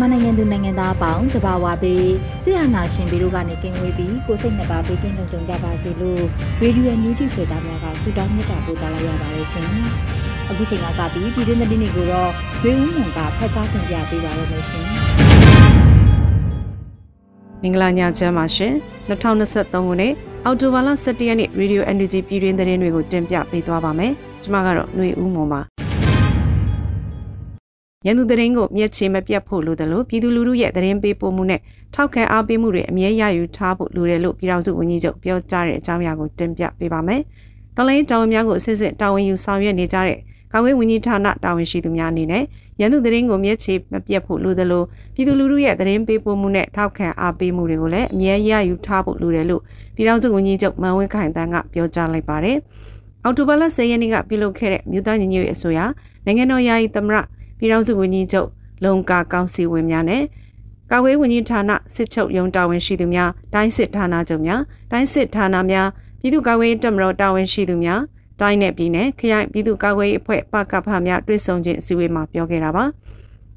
မြန်မာနိုင်ငံသူနိုင်ငံသားအပေါင်းတဘာဝပေးဆရာနာရှင်ပြီးတို့ကနေကင်းဝေးပြီးကိုစိတ်နှစ်ပါးပေးကင်းလုံခြုံကြပါစေလို့ရေဒီယိုညူဂျီဖွေသားများကဆုတောင်းမြတ်တာပို့သလာရပါတယ်ရှင်။အခုချိန်ကစပြီးပြည်တွင်းသတင်းတွေကိုတော့ရွေဦးမွန်ကဖတ်ကြားတင်ပြပေးပါရမရှင်။မင်္ဂလာညချမ်းပါရှင်2023ခုနှစ်အောက်တိုဘာလ17ရက်နေ့ Radio Energy ပြည်တွင်းသတင်းတွေကိုတင်ပြပေးသွားပါမယ်။ကျွန်မကတော့ຫນွေဦးမွန်ပါ။ ရန်သူသတင်းကိုမျက်ခြေမပြတ်ဖို့လိုတယ်လို့ပြည်သူလူထုရဲ့သတင်းပေးပို့မှုနဲ့ထောက်ခံအားပေးမှုတွေအမြဲရယူထားဖို့လိုတယ်လို့ပြည်ထောင်စုဝန်ကြီးချုပ်ပြောကြားတဲ့အကြောင်းအရာကိုတင်ပြပေးပါမယ်။တော်လိုင်းတာဝန်များကိုအစစ်စစ်တာဝန်ယူဆောင်ရွက်နေကြတဲ့ကာကွယ်ဝန်ကြီးဌာနတာဝန်ရှိသူများအနေနဲ့ရန်သူသတင်းကိုမျက်ခြေမပြတ်ဖို့လိုတယ်လို့ပြည်သူလူထုရဲ့သတင်းပေးပို့မှုနဲ့ထောက်ခံအားပေးမှုတွေကိုလည်းအမြဲရယူထားဖို့လိုတယ်လို့ပြည်ထောင်စုဝန်ကြီးချုပ်မန်ဝင်းခိုင်တန်းကပြောကြားလိုက်ပါတယ်။အော်တိုဘာလ10ရက်နေ့ကပြုလုပ်ခဲ့တဲ့မြို့သားညီညွတ်ရေးအစိုးရနိုင်ငံတော်ယာယီသမရ ပြည်ထောင်စုဝန်ကြီးချုပ်လုံကာကောင်စီဝင်များနဲ့ကာကွယ်ဝန်ကြီးဌာနစစ်ချုပ်ရုံးတာဝန်ရှိသူများတိုင်းစစ်ဌာနချုပ်များတိုင်းစစ်ဌာနများပြည်သူ့ကာကွယ်ရေးတပ်မတော်တာဝန်ရှိသူများတိုင်းနယ်ပြည်နယ်ခရိုင်ပြည်သူ့ကာကွယ်ရေးအဖွဲ့ပကဖများတွဲဆောင်ခြင်းအစည်းအဝေးမှာပြောခဲ့တာပါ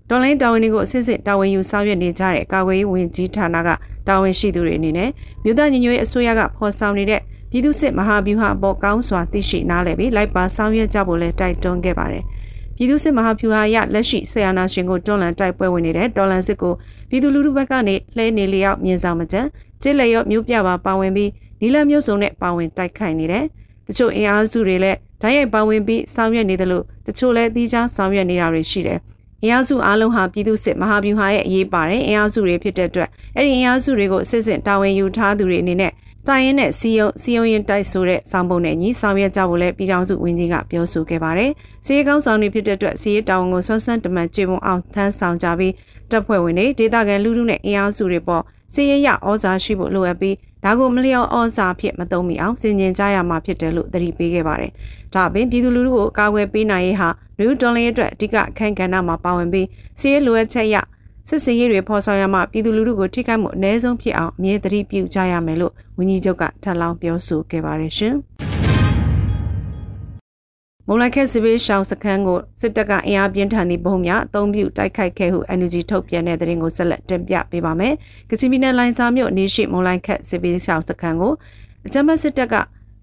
ဒေါ်လိုင်းတာဝန်တွေကိုအစစ်စစ်တာဝန်ယူဆောင်ရွက်နေကြတဲ့ကာကွယ်ရေးဝန်ကြီးဌာနကတာဝန်ရှိသူတွေအနေနဲ့မြို့သားညီညွတ်ရေးအစိုးရကဖော်ဆောင်နေတဲ့ပြည်သူ့စစ်မဟာဗျူဟာအပေါ်ကောင်းစွာသိရှိနားလည်ပြီးလိုက်ပါဆောင်ရွက်ကြဖို့လည်းတိုက်တွန်းခဲ့ပါတယ်။ ပြည်သူစစ်မဟာဖြူဟာရလက်ရှိဆရာနာရှင်ကိုတွန်းလှန်တိုက်ပွဲဝင်နေတဲ့တော်လန်စစ်ကိုပြည်သူလူထုဘက်ကနေလှဲနေလျောက်မြင်ဆောင်မကြကျစ်လျော့မျိုးပြပါပါဝင်ပြီးနီလမျိုးစုံနဲ့ပါဝင်တိုက်ခိုက်နေတယ်။တချို့အင်အားစုတွေလည်းဓာတ်ရိုက်ပါဝင်ပြီးဆောင်ရွက်နေတယ်လို့တချို့လည်းသီးခြားဆောင်ရွက်နေတာတွေရှိတယ်။အင်အားစုအားလုံးဟာပြည်သူစစ်မဟာဗျူဟာရဲ့အရေးပါတဲ့အင်အားစုတွေဖြစ်တဲ့အတွက်အဲ့ဒီအင်အားစုတွေကိုစစ်စစ်တာဝန်ယူထားသူတွေအနေနဲ့ တိုင်းရင်နဲ့စီယုံစီယုံရင်တိုက်ဆိုတဲ့စောင်းပုံနဲ့ညီဆောင်ရွက်ကြဖို့လည်းပြည်ထောင်စုဝန်ကြီးကပြောဆိုခဲ့ပါတယ်။စီရေးကောင်းဆောင်တွေဖြစ်တဲ့အတွက်စီရေးတာဝန်ကိုဆွမ်းဆန်းတမန်ကျေပွန်အောင်ထမ်းဆောင်ကြပြီးတပ်ဖွဲ့ဝင်တွေဒေသခံလူထုနဲ့အင်အားစုတွေပေါ်စီရေးရဩဇာရှိဖို့လိုအပ်ပြီးဒါကိုမလျော်ဩဇာဖြစ်မသုံးမိအောင်စင်ကျင်ကြရမှာဖြစ်တယ်လို့သတိပေးခဲ့ပါတယ်။ဒါအပြင်ပြည်သူလူထုကိုကာကွယ်ပေးနိုင်ရေးဟာနယူးဒေါ်လင်းရဲ့အတွက်အဓိကအခမ်းကဏ္ဍမှာပါဝင်ပြီးစီရေးလိုအပ်ချက်ရ စစ်စင်ရေးတွေဖော်ဆောင်ရမှပြည်သူလူထုကိုထိခိုက်မှုအ ਨੇ ဆုံးဖြစ်အောင်အမြဲတမ်းပြုကြရမယ်လို့ဝန်ကြီးချုပ်ကထပ်လောင်းပြောဆိုခဲ့ပါတယ်ရှင်။မုံလိုက်ခက်စစ်ဘေးရှောင်းစခန်းကိုစစ်တပ်ကအင်အားပြင်းထန်သည့်ဘုံများအုံပြုတိုက်ခိုက်ခဲ့ဟု NUG ထုတ်ပြန်တဲ့သတင်းကိုဆက်လက်တင်ပြပေးပါမယ်။ကချင်ပြည်နယ်လိုင်စာမြို့အနီးရှိမုံလိုက်ခက်စစ်ဘေးရှောင်းစခန်းကိုအကြမ်းဖက်စစ်တပ်က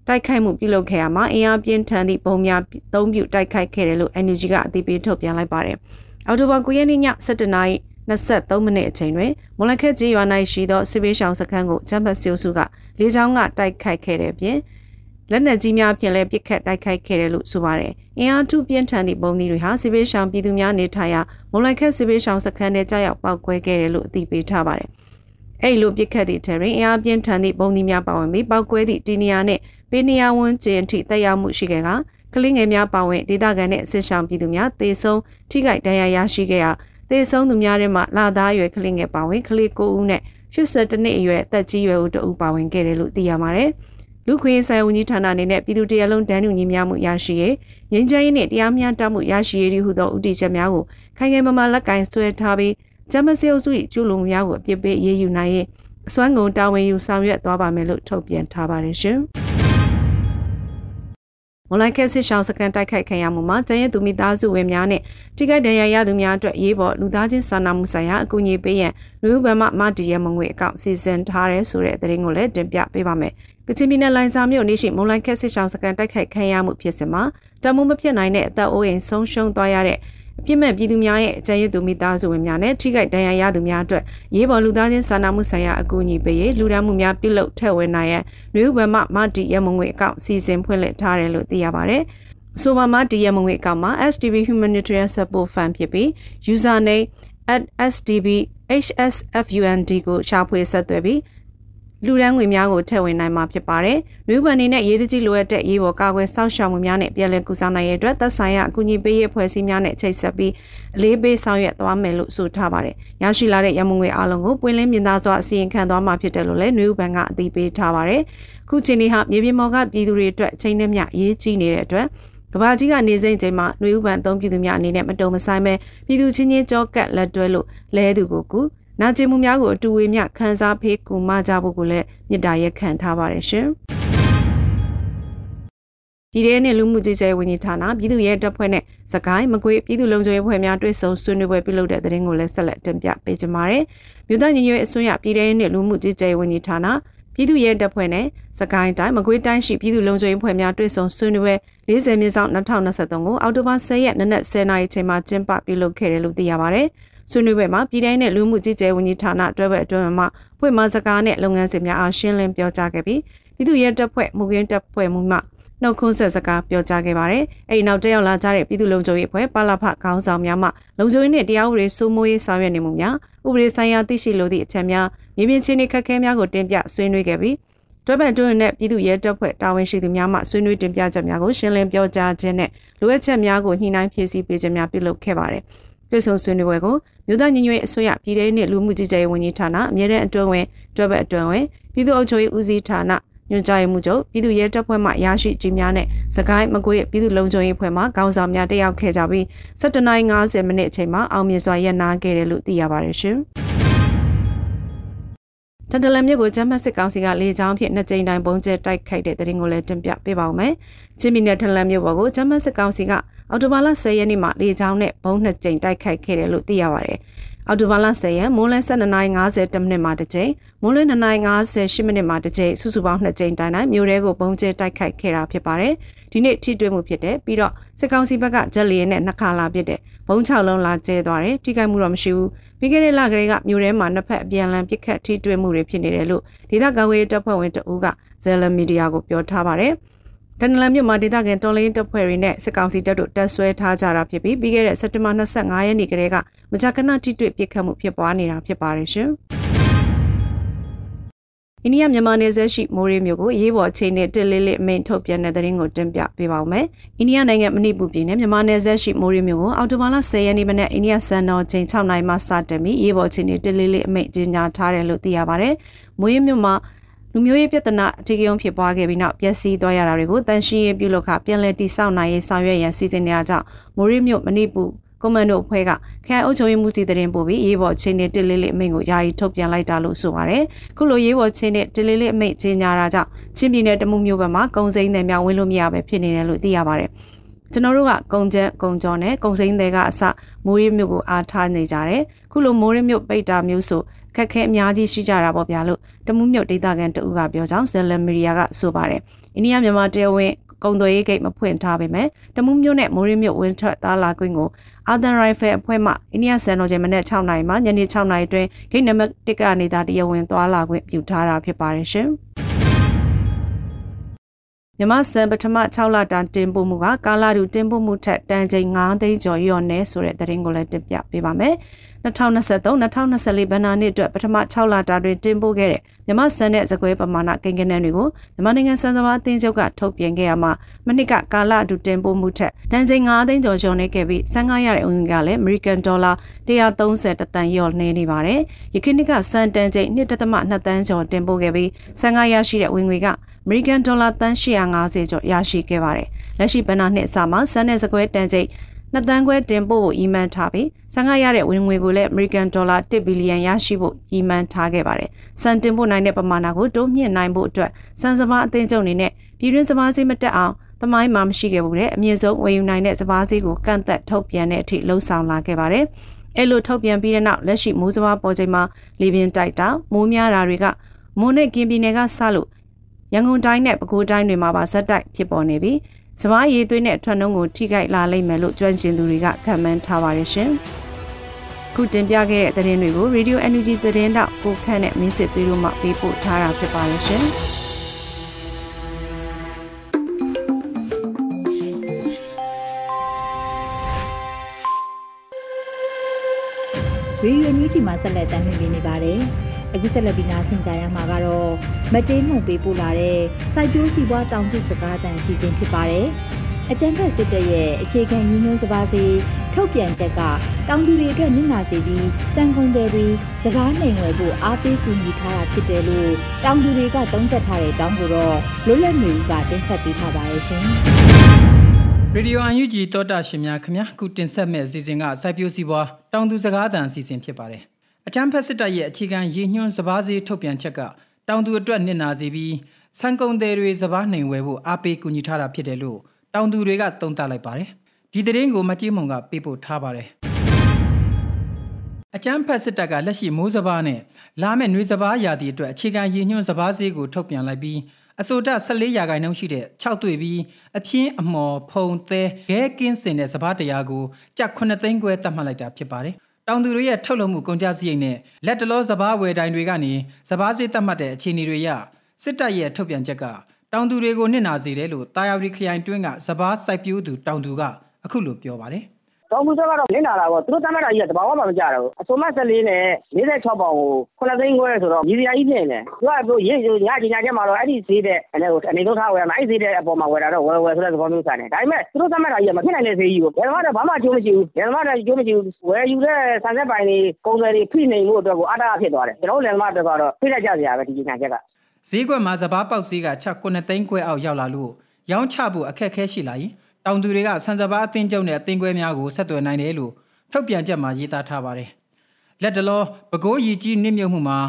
တိုက်ခိုက်မှုပြုလုပ်ခဲ့ရမှာအင်အားပြင်းထန်သည့်ဘုံများအုံပြုတိုက်ခိုက်ခဲ့တယ်လို့ NUG ကအသိပေးထုတ်ပြန်လိုက်ပါတယ်။အော်တိုဘာ9ရက်နေ့ည7:00နာရီ 23မိနစ်အချိန်တွင်မွန်လခက်ကြီးရွာ၌ရှိသောစစ်ပေးရှောင်စခန်းကိုချမ်ဘတ်စီယိုစုကလေကြောင်းကတိုက်ခိုက်ခဲ့တဲ့ပြင်လက်နက်ကြီးများဖြင့်လည်းပစ်ခတ်တိုက်ခိုက်ခဲ့တယ်လို့ဆိုပါတယ်။အင်အားထုပြင်းထန်သည့်ပုံသီးတွေဟာစစ်ပေးရှောင်ပြည်သူများနေထိုင်ရာမွန်လခက်စစ်ပေးရှောင်စခန်းထဲကြားရောက်ပောက်ကွဲခဲ့တယ်လို့အသိပေးထားပါတယ်။အဲ့လိုပစ်ခတ်သည့်ထဲတွင်အင်အားပြင်းထန်သည့်ပုံသီးများပါဝင်ပြီးပောက်ကွဲသည့်တီနီယာနှင့်ပေနီယာဝန်ကျင်းထိတက်ရောက်မှုရှိခဲ့ကကလင်းငယ်များပါဝင်ဒေသခံနှင့်စစ်ဆောင်ပြည်သူများတေဆုံးထိခိုက်ဒဏ်ရာရရှိခဲ့ရာ သေဆုံးသူများထဲမှာလာသားရွယ်ကလေးငယ်ပါဝင်ကလေး9ဦးနဲ့82နှစ်အရွယ်အသက်ကြီးရွယ်ဦးတဦးပါဝင်ခဲ့တယ်လို့သိရပါတယ်။လူခွင့်ဆိုင်ဝန်ကြီးဌာနအနေနဲ့ပြည်သူတရလုံးတန်းတူညီမျှမှုရရှိရေးငြိမ်းချမ်းရေးနဲ့တရားမျှတမှုရရှိရေးဟုသောဥတီချက်များကိုခိုင်ခိုင်မာမာလက်ကင်ဆွဲထားပြီးဂျမစေအုပ်စု၏ကျူးလွန်မှုများကိုအပြစ်ပေးအရေးယူနိုင်ရေးအစွမ်းကုန်တာဝန်ယူဆောင်ရွက်သွားပါမယ်လို့ထုတ်ပြန်ထားပါတယ်ရှင်။ မွန်လိုက်ခက်စစ်ရှောင်းစကန်တိုက်ခိုက်ခံရမှုမှာကျန်းရဲ့သူမိသားစုဝင်များနဲ့ထိခိုက်ဒဏ်ရာရသူများအတွက်ရေးပေါ်လူသားချင်းစာနာမှုဆိုင်ရာအကူအညီပေးရန်လူ့ဘမမတီရဲ့မငွေအကောင့်စီစဉ်ထားရဲဆိုတဲ့သတင်းကိုလည်းတင်ပြပေးပါမယ်။ကချင်ပြည်နယ်လိုင်စာမြို့နေရှိမွန်လိုက်ခက်စစ်ရှောင်းစကန်တိုက်ခိုက်ခံရမှုဖြစ်စဉ်မှာတမိုးမဖြစ်နိုင်တဲ့အသက်အိုးအိမ်ဆုံးရှုံးသွားရတဲ့ အပြစ်မဲ့ပြည်သူများရဲ့အကြံရည်သူမိသားစုဝင်များနဲ့ထိခိုက်ဒဏ်ရာရသူများအတွက်ရေးပေါ်လူသားချင်းစာနာမှုဆိုင်ရာအကူအညီပေးရေးလူဒန်းမှုများပြုလုပ်ထည့်ဝင်နိုင်ရန်နှွေးဘမမတီရမငွေအကောင့်စီစဉ်ဖွင့်လှစ်ထားတယ်လို့သိရပါတယ်။ဆိုပါမတီရမငွေအကောင့်မှာ SDB Humanitarian Support Fund ဖြစ်ပြီး username @sdb hsfund ကိုရှာဖွေဆက်သွယ်ပြီး လူရန်ငွေများကိုထည့်ဝင်နိုင်မှာဖြစ်ပါတယ်။လူ့ဘဏ်အနေနဲ့ရေးတကြီးလိုအပ်တဲ့ရေးပေါ်ကာကွယ်စောင့်ရှောက်မှုများနဲ့ပြည်လည်ကူဆောင်နိုင်ရတဲ့အတွက်သက်ဆိုင်ရာအကူအညီပေးရေးအဖွဲ့အစည်းများနဲ့ချိတ်ဆက်ပြီးအလေးပေးဆောင်ရွက်သွားမယ်လို့ဆိုထားပါတယ်။ရရှိလာတဲ့ရမုံငွေအလုံးကိုပွင့်လင်းမြင်သာစွာအစီရင်ခံသွားမှာဖြစ်တယ်လို့လည်းလူ့ဘဏ်ကအသိပေးထားပါတယ်။ခုချိန်นี้ဟာမြေပြင်ပေါ်ကပြည်သူတွေအတွက်ချိန်နဲ့မျှရေးကြီးနေတဲ့အတွက်ကဘာကြီးကနေစိမ့်ချိန်မှာနှွေဥပန်အသုံးပြုသူများအနေနဲ့မတုံမဆိုင်ပဲပြည်သူချင်းချင်းကြောကပ်လက်တွဲလို့လဲသူကိုကူ နာကျင်မှုများကိုအတူဝေမျှခန်းစားဖေးကူမကြဖို့ကိုလည်းမြစ်တာရက်ခံထားပါတယ်ရှင်။ပြည်ထောင်နဲ့လူမှုကြီးကြဲဝန်ကြီးဌာနပြည်သူ့ရဲတပ်ဖွဲ့နဲ့စကိုင်းမကွေးပြည်သူ့လုံခြုံရေးဖွဲ့များတွဲဆုံဆွေးနွေးပွဲပြုလုပ်တဲ့တဲ့ရင်ကိုလည်းဆက်လက်တင်ပြပေးကြပါမယ်။မြို့သားညီညွတ်ရေးအစိုးရပြည်ထောင်နဲ့လူမှုကြီးကြဲဝန်ကြီးဌာနပြည်သူ့ရဲတပ်ဖွဲ့နဲ့စကိုင်းတိုင်းမကွေးတိုင်းရှိပြည်သူ့လုံခြုံရေးဖွဲ့များတွဲဆုံဆွေးနွေးပွဲ40မြင်းဆောင်2023ကိုအောက်တိုဘာ10ရက်နေ့နက်10:00နာရီချိန်မှာကျင်းပပြုလုပ်ခဲ့တယ်လို့သိရပါဗျ။ ဆွေးနွေးပွဲမှာပြည်တိုင်းနဲ့လူမှုကြီးကြဲဝန်ကြီးဌာနတွဲဘက်အတွင်းမှဖွင့်မစကားနဲ့လုပ်ငန်းစဉ်များအားရှင်းလင်းပြောကြားခဲ့ပြီးပြည်သူ့ရဲတပ်ဖွဲ့မူကင်းတပ်ဖွဲ့မှုမှနှုတ်ခွန်းဆက်စကားပြောကြားခဲ့ပါတယ်။အဲဒီနောက်တက်ရောက်လာကြတဲ့ပြည်သူ့လုံခြုံရေးအဖွဲ့ပါလာဖခေါင်းဆောင်များမှလုံခြုံရေးနဲ့တရားဥပဒေစိုးမိုးရေးဆောင်ရွက်နေမှုများဥပဒေဆိုင်ရာသိရှိလိုသည့်အချက်များမြေပြင်ချင်းတွေခက်ခဲများကိုတင်ပြဆွေးနွေးခဲ့ပြီးတွဲပန်တွင်းနဲ့ပြည်သူ့ရဲတပ်ဖွဲ့တာဝန်ရှိသူများမှဆွေးနွေးတင်ပြချက်များကိုရှင်းလင်းပြောကြားခြင်းနဲ့လိုအပ်ချက်များကိုညှိနှိုင်းဖြည့်ဆည်းပေးခြင်းများပြုလုပ်ခဲ့ပါတယ်။ ပြည်ဆုံဆွေးနွေးပွဲကိုမြို့သားညီညွတ်ရေးအစိုးရပြည်ထောင်စုလူမှုကြီးကြပ်ရေးဝန်ကြီးဌာနအမြဲတမ်းအတွင်းဝင်တွဲဘက်အတွင်းဝင်ပြည်သူ့အုပ်ချုပ်ရေးဦးစီးဌာနညွှန်ကြားရေးမှူးချုပ်ပြည်သူ့ရဲတပ်ဖွဲ့မှရရှိကြီးများနဲ့စကိုင်းမကွေးပြည်သူ့လုံခြုံရေးဖွဲ့မှခေါင်းဆောင်များတက်ရောက်ခဲ့ကြပြီး7:50မိနစ်အချိန်မှာအောင်မြင်စွာရပ်နားခဲ့တယ်လို့သိရပါတယ်ရှင်။ တန်တလန်မြစ်ကိုဂျမတ်စစ်ကောင်စီကလေကြောင်းဖြင့်နှစ်ကြိမ်တိုင်ပုံကျဲတိုက်ခိုက်တဲ့တဲ့ရင်ကိုလည်းတင်ပြပေးပါဦးမယ်။ချင်းပြည်နယ်တန်တလန်မြစ်ပေါ်ကိုဂျမတ်စစ်ကောင်စီကအော်တိုဘာလ10ရက်နေ့မှာလေကြောင်းနဲ့ဘုံနှစ်ကြိမ်တိုက်ခိုက်ခဲ့တယ်လို့သိရပါတယ်။အော်တိုဘာလ10ရက်မိုးလယ်12:50မိနစ်မှာတစ်ကြိမ်မိုးလယ်2:58မိနစ်မှာတစ်ကြိမ်စုစုပေါင်း2ကြိမ်တိုင်တိုင်မြို့ရဲကိုပုံကျဲတိုက်ခိုက်ခဲ့တာဖြစ်ပါတယ်။ ဒီနေ့ထိတွေ့မှုဖြစ်တယ်ပြီးတော့စစ်ကောင်စီဘက်ကဂျက်လီရဲ့နှစ်ခါလာဖြစ်တယ်ဘုံ6လုံးလာကျဲသွားတယ်ထိခိုက်မှုတော့မရှိဘူးပြီးခဲ့တဲ့လကလေးကမြို့ထဲမှာနှစ်ဖက်အပြန်အလှန်ပစ်ခတ်ထိတွေ့မှုတွေဖြစ်နေတယ်လို့ဒေသကာကွယ်တပ်ဖွဲ့ဝင်တအူးကဇယ်လမီဒီယာကိုပြောထားပါတယ်။ဒန်နလန်မြို့မှာဒေသခံတော်လိုင်းတပ်ဖွဲ့တွေနဲ့စစ်ကောင်စီတပ်တို့တပ်ဆွဲထားကြတာဖြစ်ပြီးပြီးခဲ့တဲ့စက်တင်ဘာ25ရက်နေ့ကတည်းကမကြာခဏထိတွေ့ပစ်ခတ်မှုဖြစ်ပွားနေတာဖြစ်ပါတယ်ရှင်။ အိန္ဒိယမြန်မာနယ်စပ်ရှိမိုးရေးမြို့ကိုအရေးပေါ်အခြေအနေတစ်လေးလေးအမိန့်ထုတ်ပြန်တဲ့သတင်းကိုတင်ပြပေးပါောမယ်။အိန္ဒိယနိုင်ငံမဏိပူပြည်နယ်မြန်မာနယ်စပ်ရှိမိုးရေးမြို့ကိုအော်တိုဘာလ10ရက်နေ့မနေ့အိန္ဒိယစံတော်ချိန်6နာရီမှစတင်ပြီးအရေးပေါ်အခြေအနေတစ်လေးလေးအမိန့်ကြေညာထားတယ်လို့သိရပါဗျ။မိုးရေးမြို့မှာလူမျိုးရေးပြဿနာအထူးရုံဖြစ်ပွားခဲ့ပြီးနောက်ပျက်စီးသွားရတာတွေကိုတန်ရှင်းရေးပြုလုပ်ခပြန်လည်တည်ဆောက်နိုင်ရေးဆောင်ရွက်ရန်စီစဉ်နေတာကြောင့်မိုးရီမြို့မဏိပူ ကွန်မန်ဒိုအဖွဲ့ကခရိုင်အုပ်ချုပ်ရေးမှုစီတရင်ပို့ပြီးရေးပေါ်ချင်းနဲ့တစ်လေးလေးအမိန့်ကိုယာယီထုတ်ပြန်လိုက်တာလို့ဆိုပါတယ်။ခုလိုရေးပေါ်ချင်းနဲ့တစ်လေးလေးအမိန့်ကြီးညာတာကြောင့်ချင်းပြည်နယ်တမှုမျိုးဘက်မှာကုံစိမ်းတွေများဝင်လို့မရပဲဖြစ်နေတယ်လို့သိရပါတယ်။ကျွန်တော်တို့ကကုံကျန်းကုံကျော်နဲ့ကုံစိမ်းတွေကအစမိုးရီမြို့ကိုအားထားနေကြတယ်။ခုလိုမိုးရီမြို့ပိတ်တာမျိုးဆိုခက်ခဲအများကြီးရှိကြတာပေါ့ဗျာလို့တမှုမြုပ်ဒေသခံတဦးကပြောကြောင်းဇယ်လမီရီယာကဆိုပါတယ်။အိန္ဒိယမြန်မာတရားဝင် ကုံသွေးဂိတ်မဖွင့်ထားပေမဲ့တမှုမြို့နဲ့မိုးရင်းမြို့ဝင်းထွက်သားလာကွင်းကိုအာသန်ရိုင်ဖယ်အဖွဲ့မှအိန္ဒိယစံတော်ချိန်မနေ့6နာရီမှညနေ6နာရီအတွင်းဂိတ်နံပါတ်1ကနေသာတရားဝင်သွားလာခွင့်ပြုထားတာဖြစ်ပါတယ်ရှင်။မြမစံပထမ6လတာတင်ပို့မှုကကာလာတူတင်ပို့မှုထက်တန်ချိန်9သိန်းကျော်လျော့နေဆိုတဲ့သတင်းကိုလည်းတင်ပြပေးပါမယ်။ 2023-2024ဘဏ္ဍာနှစ်အတွက်ပထမ6လတာတွင်တင်ပို့ခဲ့တဲ့မြမစံတဲ့ဇကွဲပမာဏကိန်းဂဏန်းတွေကိုမြန်မာနိုင်ငံစံစဘာအသင်းချုပ်ကထုတ်ပြန်ခဲ့ရမှာမနှစ်ကကာလအတူတင်ပို့မှုထက်တန်ချိန်9သိန်းကျော်ကျော်နေခဲ့ပြီးဆန်းကားရတဲ့ဝင်ကလည်း American Dollar 130တန်လျော့နေနေပါတယ်။ယခုနှစ်ကစံတန်ချိန်1.2တန်းကျော်တင်ပို့ခဲ့ပြီးဆန်းကားရရှိတဲ့ဝင်ငွေက American Dollar တန်850ကျော်ရရှိခဲ့ပါတယ်။လက်ရှိဘဏ္ဍာနှစ်အစမှာစံတဲ့ဇကွဲတန်ချိန် နှစ်တန်းခွဲတင်ပို့ဖို့အီမန်ထားပြီးဆန်ကရတဲ့ဝင်ငွေကိုလည်း American Dollar 1ဘီလီယံရရှိဖို့အီမန်ထားခဲ့ပါတယ်။စံတင်ပို့နိုင်တဲ့ပမာဏကိုတိုးမြင့်နိုင်ဖို့အတွက်စံစဘာအသင်းချုပ်အနေနဲ့ပြည်တွင်းစဘာဈေးမတက်အောင်သမိုင်းမှာမရှိခဲ့ဘူးတဲ့အမြင့်ဆုံးဝယ်ယူနိုင်တဲ့စဘာဈေးကိုကန့်သက်ထုတ်ပြန်တဲ့အထိလှုံ့ဆော်လာခဲ့ပါတယ်။အဲလိုထုတ်ပြန်ပြီးတဲ့နောက်လက်ရှိမိုးစဘာပေါ်ချိန်မှာလေပြင်းတိုက်တာမိုးများတာတွေကမွန်နဲ့ကင်းပြည်နယ်ကစလို့ရန်ကုန်တိုင်းနဲ့ပဲခူးတိုင်းတွေမှာပါဇက်တိုက်ဖြစ်ပေါ်နေပြီး စပားရည်သွေးနဲ့ထွက်နှုံးကိုထိခိုက်လာလိမ့်မယ်လို့ကျွမ်းကျင်သူတွေကခန့်မှန်းထားပါတယ်ရှင်။ခုတင်ပြခဲ့တဲ့သတင်းတွေကို Radio Energy သတင်းတောက်ကိုခန့်နဲ့မင်းစစ်သွေးတို့မှပေးပို့ထားတာဖြစ်ပါတယ်ရှင်။ရေရွေမြူးချီမှာဆက်လက်တမ်းမြင်နေပါတယ်။ အခုဆက်လက်ပြီးနားဆင်ကြရမှာကတော့မကြေးမှုန်ပေးပို့လာတဲ့စိုက်ပျိုးစီပွားတောင်သူစကားတန်စီစဉ်ဖြစ်ပါတယ်။အကြံဖက်စစ်တပ်ရဲ့အခြေခံရည်ညွှန်းစပါးစီထုတ်ပြန်ချက်ကတောင်သူတွေအတွက်နစ်နာစေပြီးစံကုန်တယ်တွေစကားနိုင်ဝယ်ဖို့အားပေးကူညီထားတာဖြစ်တယ်လို့တောင်သူတွေကသုံးသပ်ထားတဲ့အကြောင်းကိုတော့လွတ်လပ်နေဦးကတင်ဆက်ပေးထားပါတယ်ရှင်။ရေဒီယိုအန်ယူဂျီတောတာရှင်များခင်ဗျာခုတင်ဆက်မဲ့အစီအစဉ်ကစိုက်ပျိုးစီးပွားတောင်သူစကားသံအစီအစဉ်ဖြစ်ပါတယ်။ အချမ်းဖက်စစ်တပ်ရဲ့အခြေခံရည်ညွှန်းစဘာစီထုတ်ပြန်ချက်ကတောင်သူအတွက်နစ်နာစေပြီးဆန်ကုန်သည်တွေစဘာနိုင်ဝယ်ဖို့အားပေးကူညီထားတာဖြစ်တယ်လို့တောင်သူတွေကသုံးသပ်လိုက်ပါတယ်။ဒီသတင်းကိုမကြီးမုံကပေးပို့ထားပါတယ်။အကျန်းဖက်စစ်တပ်ကလက်ရှိမိုးစဘာနဲ့လာမယ့်နွေစဘာရာသီအတွက်အခြေခံရည်ညွှန်းစဘာစီကိုထုတ်ပြန်လိုက်ပြီးအစိုးရ14ရာခိုင်နှုန်းရှိတဲ့6တွေ့ပြီးအပြင်းအမော်ဖုံသဲဂဲကင်းစင်တဲ့စဘာတရားကိုကြက်9သိန်းခွဲတတ်မှတ်လိုက်တာဖြစ်ပါတယ်။ တောင်သူတွေရဲ့ထုတ်လုပ်မှုကုန်ကျစရိတ်နဲ့လက်တလောစဘာဝယ်တိုင်းတွေကနေစဘာစီတတ်မှတ်တဲ့အခြေအနေတွေရစစ်တပ်ရဲ့ထုတ်ပြန်ချက်ကတောင်သူတွေကိုနစ်နာစေတယ်လို့တာယာဝတီခရိုင်တွင်းကစဘာစိုက်ပျိုးသူတောင်သူကအခုလိုပြောပါတယ်။ တောင်မှုဆက်ကတော့နစ်နာတာပေါ့သူတို့တတ်မှတ်တာကြီးကတဘာဝမှမကြတော့ဘူးအစုံမ14နဲ့46ပေါင်ကို9သိန်းခွဲဆိုတော့ညီစရာကြီးဖြစ်နေတယ်သူကရေးညကြီးညာချက်မှာတော့အဲ့ဒီဈေးတဲ့အနေကိုအနေဆုံးထားဝယ်မှာအဲ့ဒီဈေးတဲ့အပေါ်မှာဝယ်တာတော့ဝယ်ဝယ်ဆိုတဲ့သဘောမျိုးဆိုင်တယ်ဒါပေမဲ့သူတို့တတ်မှတ်တာကြီးကမဖြစ်နိုင်တဲ့ဈေးကြီးကိုဘယ်တော့မှဘာမှအကျိုးမရှိဘူးဘယ်တော့မှအကျိုးမရှိဘူးဝယ်ယူတဲ့ဆန်ဆက်ပိုင်တွေကုန်တယ်တွေဖိနေမှုအတွက်ကိုအတားအဖြစ်သွားတယ်ကျွန်တော်တို့လည်းမအတွက်ကတော့ဖိလိုက်ကြစရာပဲဒီညာချက်ကဈေးကွက်မှာစဘာပေါက်ဈေးက6 9သိန်းခွဲအောက်ရောက်လာလို့ရောင်းချဖို့အခက်အခဲရှိလာရင် တောင်သူတွေကဆန်စပါးအသင်းကျုံနဲ့အသင်းခွဲများကိုဆက်သွယ်နိုင်တယ်လို့ထုတ်ပြန်ချက်မှာရေးသားထားပါတယ်။လက်တလောပဲခူးရီကြီးနစ်မြုပ်မှုမှာ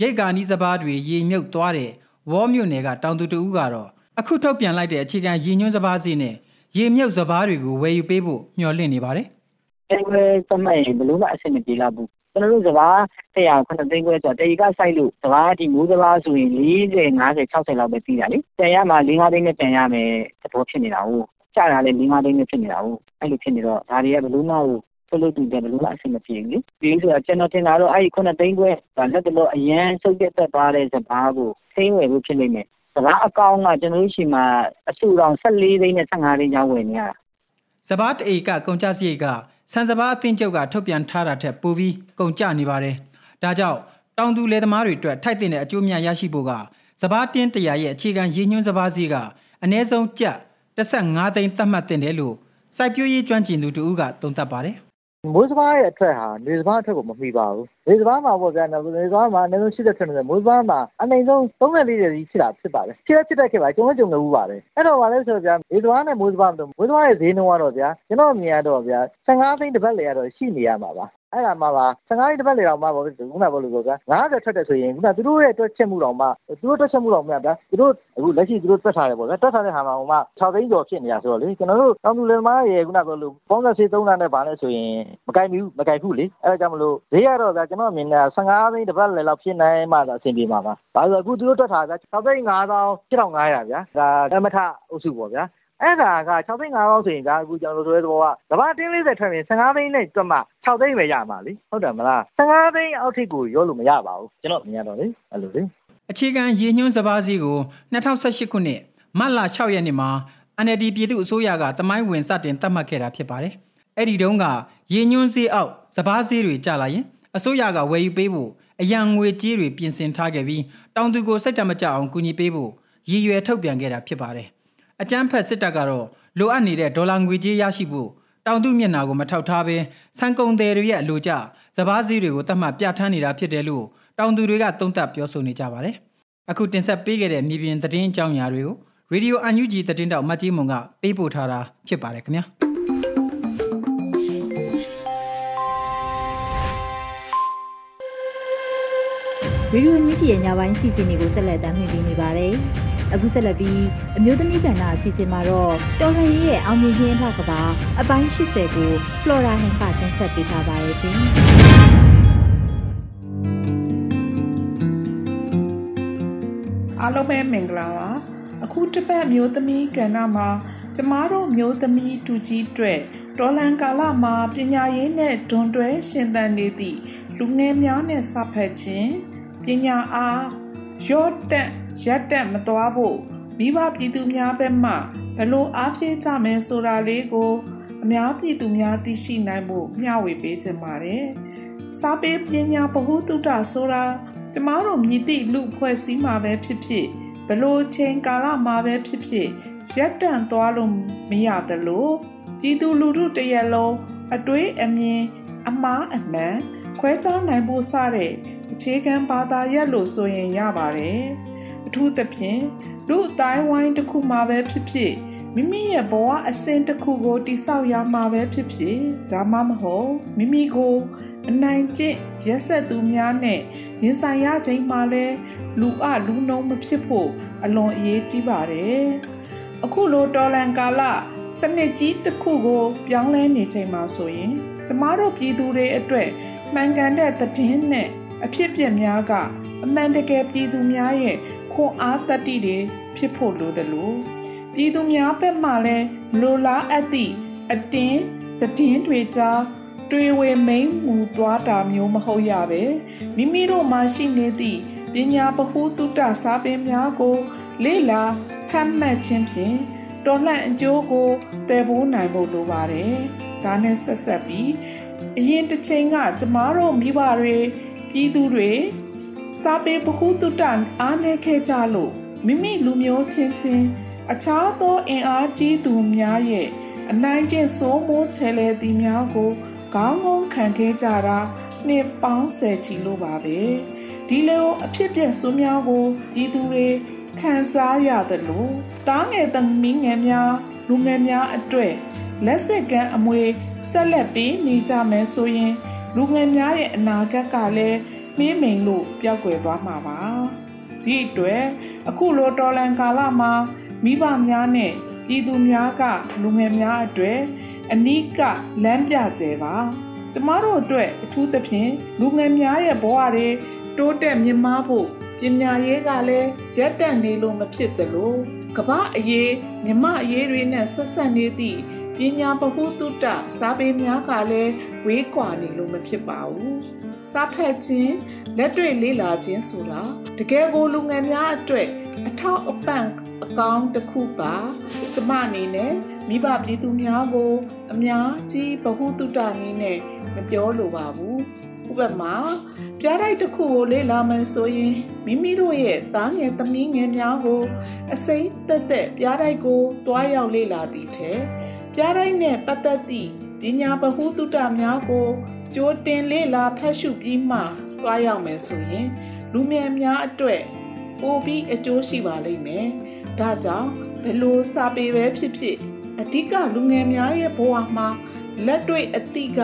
ရိတ်ကာနီးစပါးတွေရေမြုပ်သွားတဲ့ဝေါ်မြို့နယ်ကတောင်သူတဦးကတော့အခုထုတ်ပြန်လိုက်တဲ့အခြေခံရည်ညွှန်းစပါးစီနဲ့ရေမြုပ်စပါးတွေကိုဝယ်ယူပေးဖို့မျှော်လင့်နေပါတယ်။အဲဝယ်သမတ်ရင်ဘလို့ကအဆင်မပြေလာဘူး။ကျွန်တော်တို့စပါး100ခုသိန်းခွဲဆိုတော့တေကစိုက်လို့စပါးဒီမိုးစပါးဆိုရင်40 50 60လောက်ပဲပြီးတာလေ။ပြန်ရမှာ4 5သိန်းနဲ့ပြန်ရမယ်သဘောဖြစ်နေတာဟုတ် ကြတာလည်း၄၅သိန်းနဲ့ဖြစ်နေတာဟုတ်အဲ့လိုဖြစ်နေတော့ဒါတွေကဘယ်လိုမှထုတ်လုပ်သူတွေဘယ်လိုမှအဆင်မပြေဘူးလေဒီဆိုတော့ကျွန်တော်ထင်တာတော့အဲ့ဒီခုနှစ်သိန်းခွဲဒါလက်တလို့အရန်စုပ်ရက်သက်သွားတဲ့စဘာကိုသိမ်းဝယ်ဖို့ဖြစ်နေမယ်စဘာအကောင့်ကကျွန်တော်တို့ရှိမှာအစုတော်14သိန်းနဲ့15သိန်းကျောင်းဝယ်နေရတာစဘာတအေကကုန်ကြစရိတ်ကဆန်စဘာအသင်းချုပ်ကထုတ်ပြန်ထားတာထက်ပိုပြီးကုန်ကျနေပါတယ်ဒါကြောင့်တောင်သူလယ်သမားတွေအတွက်ထိုက်တဲ့အကျိုးများရရှိဖို့ကစဘာတင်းတရာရဲ့အခြေခံရည်ညွှန်းစဘာစီကအနည်းဆုံးကျပ် 15သိန်းသတ်မှတ်တင်တယ်လို့စိုက်ပျိုးရေးကျွမ်းကျင်သူတူကသုံးသပ်ပါတယ်မိုးစဘာရဲ့အထက်ဟာနေစဘာအထက်ကိုမမီပါဘူးနေစဘာမှာပေါ့ဗျာနေစဘာမှာအနည်းဆုံး80ထက်နေမိုးစဘာမှာအနည်းဆုံး34ရာကြီးဖြစ်တာဖြစ်ပါတယ်ဖြစ်ဖြစ်တဲ့ခဲ့ပါကျွန်တော်ကြုံနေဘူးပါတယ်အဲ့တော့ဗာလဲဆိုတော့ဗျာနေစဘာနဲ့မိုးစဘာတို့မိုးစဘာရဲ့ဈေးနှုန်းကတော့ဗျာကျွန်တော်မြင်ရတော့ဗျာ15သိန်းတစ်ပတ်လေရတော့ရှိနေရမှာပါ အဲ့ဒါမှပါ15ရက်တစ်ပတ်လေတော့မှပေါ့ခုနကပြောလို့ပြောဗျာ90ထွက်တယ်ဆိုရင်ခုနသူတို့ရဲ့တွက်ချက်မှုတော်မှသူတို့တွက်ချက်မှုတော်မှဗျာသူတို့အခုလက်ရှိသူတို့တွက်ထားတယ်ပေါ့ဗျာတွက်ထားတဲ့ဟာမှာဟိုမှ6သိန်းကျော်ဖြစ်နေတာဆိုတော့လေကျွန်တော်တို့တောင်သူလယ်သမားရဲ့ခုနကပြောလို့ပေါင်းသက်စေး3လနဲ့ဗာလဲဆိုရင်မကိုင်ဘူးမကိုင်ဘူးလေအဲ့ဒါကြောင့်မလို့ဈေးရတော့ဗျာကျွန်တော်မြင်တာ15သိန်းတစ်ပတ်လေလောက်ဖြစ်နိုင်မှသာအဆင်ပြေမှာပါဘာလို့အခုသူတို့တွက်ထားဗျာ6သိန်း5000 7500ဗျာဒါအမထအုပ်စုပေါ့ဗျာ အဲ့ဒါက6သိန်း5ပေါင်းဆိုရင်ဒါအခုကျွန်တော်တို့ဆိုတဲ့သဘောကကဘာတင်း40ထွက်ရင်15သိန်းနဲ့တွက်မှ6သိန်းပဲရမှာလीဟုတ်တယ်မလား15သိန်းအောက်ထိကိုရောလို့မရပါဘူးကျွန်တော်မြင်ရတော့လေအဲ့လိုလေအခြေခံရည်ညွှန်းစပါးစီးကို2018ခုနှစ်မတ်လ6ရက်နေ့မှာ NLD ပြည်သူ့အစိုးရကတမိုင်းဝင်စတင်သတ်မှတ်ခဲ့တာဖြစ်ပါတယ်အဲ့ဒီတုန်းကရည်ညွှန်းစည်းအောက်စပါးစည်းတွေကျလာရင်အစိုးရကဝယ်ယူပေးဖို့အရန်ငွေကြေးတွေပြင်ဆင်ထားခဲ့ပြီးတောင်သူကိုစိတ်တမကြအောင်ကူညီပေးဖို့ရည်ရွယ်ထုတ်ပြန်ခဲ့တာဖြစ်ပါတယ် အကြမ်းဖက်စစ်တပ်ကတော့လိုအပ်နေတဲ့ဒေါ်လာငွေကြေးရရှိဖို့တောင်သူမျက်နာကိုမထောက်ထားဘဲဆန်ကုန်သည်တွေရဲ့အလိုကျစပားစည်းတွေကိုတတ်မှတ်ပြဋ္ဌာန်းနေတာဖြစ်တယ်လို့တောင်သူတွေကသုံးသပ်ပြောဆိုနေကြပါတယ်။အခုတင်ဆက်ပေးခဲ့တဲ့မြေပြင်သတင်းအကြောင်းအရာတွေကိုရေဒီယိုအန်ယူဂျီသတင်းတောက်မတ်ကြီးမုံကပေးပို့ထားတာဖြစ်ပါတယ်ခင်ဗျာ။ဗီဒီယိုမြင့်ကြီးရဲ့ညပိုင်းစီစဉ်တွေကိုဆက်လက်တင်ပြနေပါတယ်။ အခုဆက်လက်ပြီးအမျိုးသမီးကဏ္ဍအစီအစဉ်မှာတော့တော်လှန်ရေးရဲ့အောင်မြင်ခြင်းအထက်ကပါအပိုင်း80ကို Flora ဟန်ကတင်ဆက်ပေးထားပါရရှင်။အားလုံးပဲမင်္ဂလာပါအခုတစ်ပတ်မျိုးသမီးကဏ္ဍမှာကျမတို့မျိုးသမီးတူကြီးတွေ့တော်လန်ကာလမှာပညာရေးနဲ့ဒွန်တွဲရှင်သန်နေသည့်လူငယ်များနဲ့စဖက်ခြင်းပညာအားရော့တက် ရက်တက်မသွားဖို့မိဘပြည်သူများဘက်မှဘလို့အားဖြည့်ကြမယ်ဆိုတာလေးကိုအများပြည်သူများသိရှိနိုင်ဖို့မျှဝေပေးခြင်းပါတယ်။စာပေပညာဗဟုသုတဆိုတာကျမတို့မြည်သည့်လူဖွဲ့စည်းမှာပဲဖြစ်ဖြစ်ဘလို့ချိန်ကာလမှာပဲဖြစ်ဖြစ်ရက်တန့်သွားလို့မရသလိုပြည်သူလူထုတရက်လုံးအတွေးအမြင်အမားအမှန်ခွဲခြားနိုင်ဖို့စတဲ့အခြေခံဘာသာရပ်လို့ဆိုရင်ရပါတယ် အထူးသဖြင့်လူအတိုင်းဝိုင်းတစ်ခုမှာပဲဖြစ်ဖြစ်မိမိရဲ့ဘဝအစဉ်တစ်ခုကိုတိဆောက်ရမှာပဲဖြစ်ဖြစ်ဒါမှမဟုတ်မိမိကို အနိုင်ကျင့်ရက်ဆက်သူများနဲ့ရင်ဆိုင်ရချိန်မှာလဲလူအလူနှုံမဖြစ်ဖို့အလွန်အရေးကြီးပါတယ်အခုလိုတော်လန်ကာလစနစ်ကြီးတစ်ခုကို ပြောင်းလဲနေချိန်မှာဆိုရင်ကျမတို့ပြည်သူတွေအတွက်မှန်ကန်တဲ့သတင်းနဲ့အဖြစ်ပြက်များကအမှန်တကယ်ပြည်သူများရဲ့ ခွန်အားတတ္တိတွေဖြစ်ဖို့လိုတယ်လို့ပြည်သူများဘက်မှလည်းလိုလားအပ်သည့်အတင်းသတင်းတွေကြားတွေဝေမိန်မူသွားတာမျိုးမဟုတ်ရပဲမိမိတို့မှရှိနေသည့်ပညာပဟုတုတစာပေများကို လေ့လာဖတ်မှတ်ခြင်းဖြင့်တော်လှန်အကျိုးကိုတည်ဖို့နိုင်ဖို့လိုပါတယ်။ဒါနဲ့ဆက်ဆက်ပြီးအရင်တစ်ချိန်ကကျမတို့မိဘတွေပြည်သူတွေ စာပေပဟုတုတအားနည်းခဲ့ကြလို့မိမိလူမျိုးချင်းချင်းအခြားသောအင်အားကြီးသူများရဲ့အနိုင်ကျင့်စိုးမိုးချဲလဲသည်များကိုခေါင်းငုံခံခဲ့ကြတာနှစ်ပေါင်းဆယ်ချီလို့ပါပဲဒီလိုအဖြစ်ပြက်ဆိုးများကိုကြီးသူတွေခံစားရသလိုတားငယ်သမီးငယ်များလူငယ်များအတွေ့လက်စစ်ကမ်းအမွေဆက်လက်ပြီးနေကြမယ်ဆိုရင် လူငယ်များရဲ့အနာဂတ်ကလည်း မင်းမိန်လို့ပျောက်ကွယ်သွားမှာပါဒီအတွက်အခုလိုတော်လန်ကာလမှာမိဘများနဲ့ပြည်သူများကလူငယ်များအတွက်အနိကလမ်းပြကျဲပါကျမတို့အတွက်အထူးသဖြင့်လူငယ်များရဲ့ဘဝတွေတိုးတက်မြင့်မားဖို့ပညာရေးကလည်းရက်တန့်နေလို့မဖြစ်သလိုကမ္ဘာအရေးမြမအရေးတွေနဲ့ဆက်ဆက်နေသည့်ပညာပဟုတုတစာပေများကလည်းဝေးကွာနေလို့မဖြစ်ပါဘူး စာဖတ်ခြင်းလက်တွေ့လေ့လာခြင်းဆိုတာတကယ်ကိုလူငယ်များအတွက်အထောက်အပံ့အကောင်းတစ်ခုပါကျမအနေနဲ့မိဘပြည်သူများကို အများကြီးဗဟုသုတနည်းနဲ့မပြောလိုပါဘူးဥပမာပြားတိုက်တစ်ခုကိုလေ့လာမယ်ဆိုရင်မိမိတို့ရဲ့သားငယ်သမီးငယ်များကို အစိမ့်သက်သက်ပြားတိုက်ကိုတွားရောက်လေ့လာသည့်ထဲပြားတိုက်နဲ့ပတ်သက်သည့် ပညာဗဟုသုတများကိုကြိုတင်လေ့လာဖတ်ရှုပြီးမှတွားရောက်မယ်ဆိုရင် လူမြင်များအတွက်ပိုပြီးအကျိုးရှိပါလိမ့်မယ်။ဒါကြောင့်ဘလို့စာပေပဲဖြစ်ဖြစ်အဓိကလူငယ်များရဲ့ဘဝမှာလက်တွေ့အသည့်က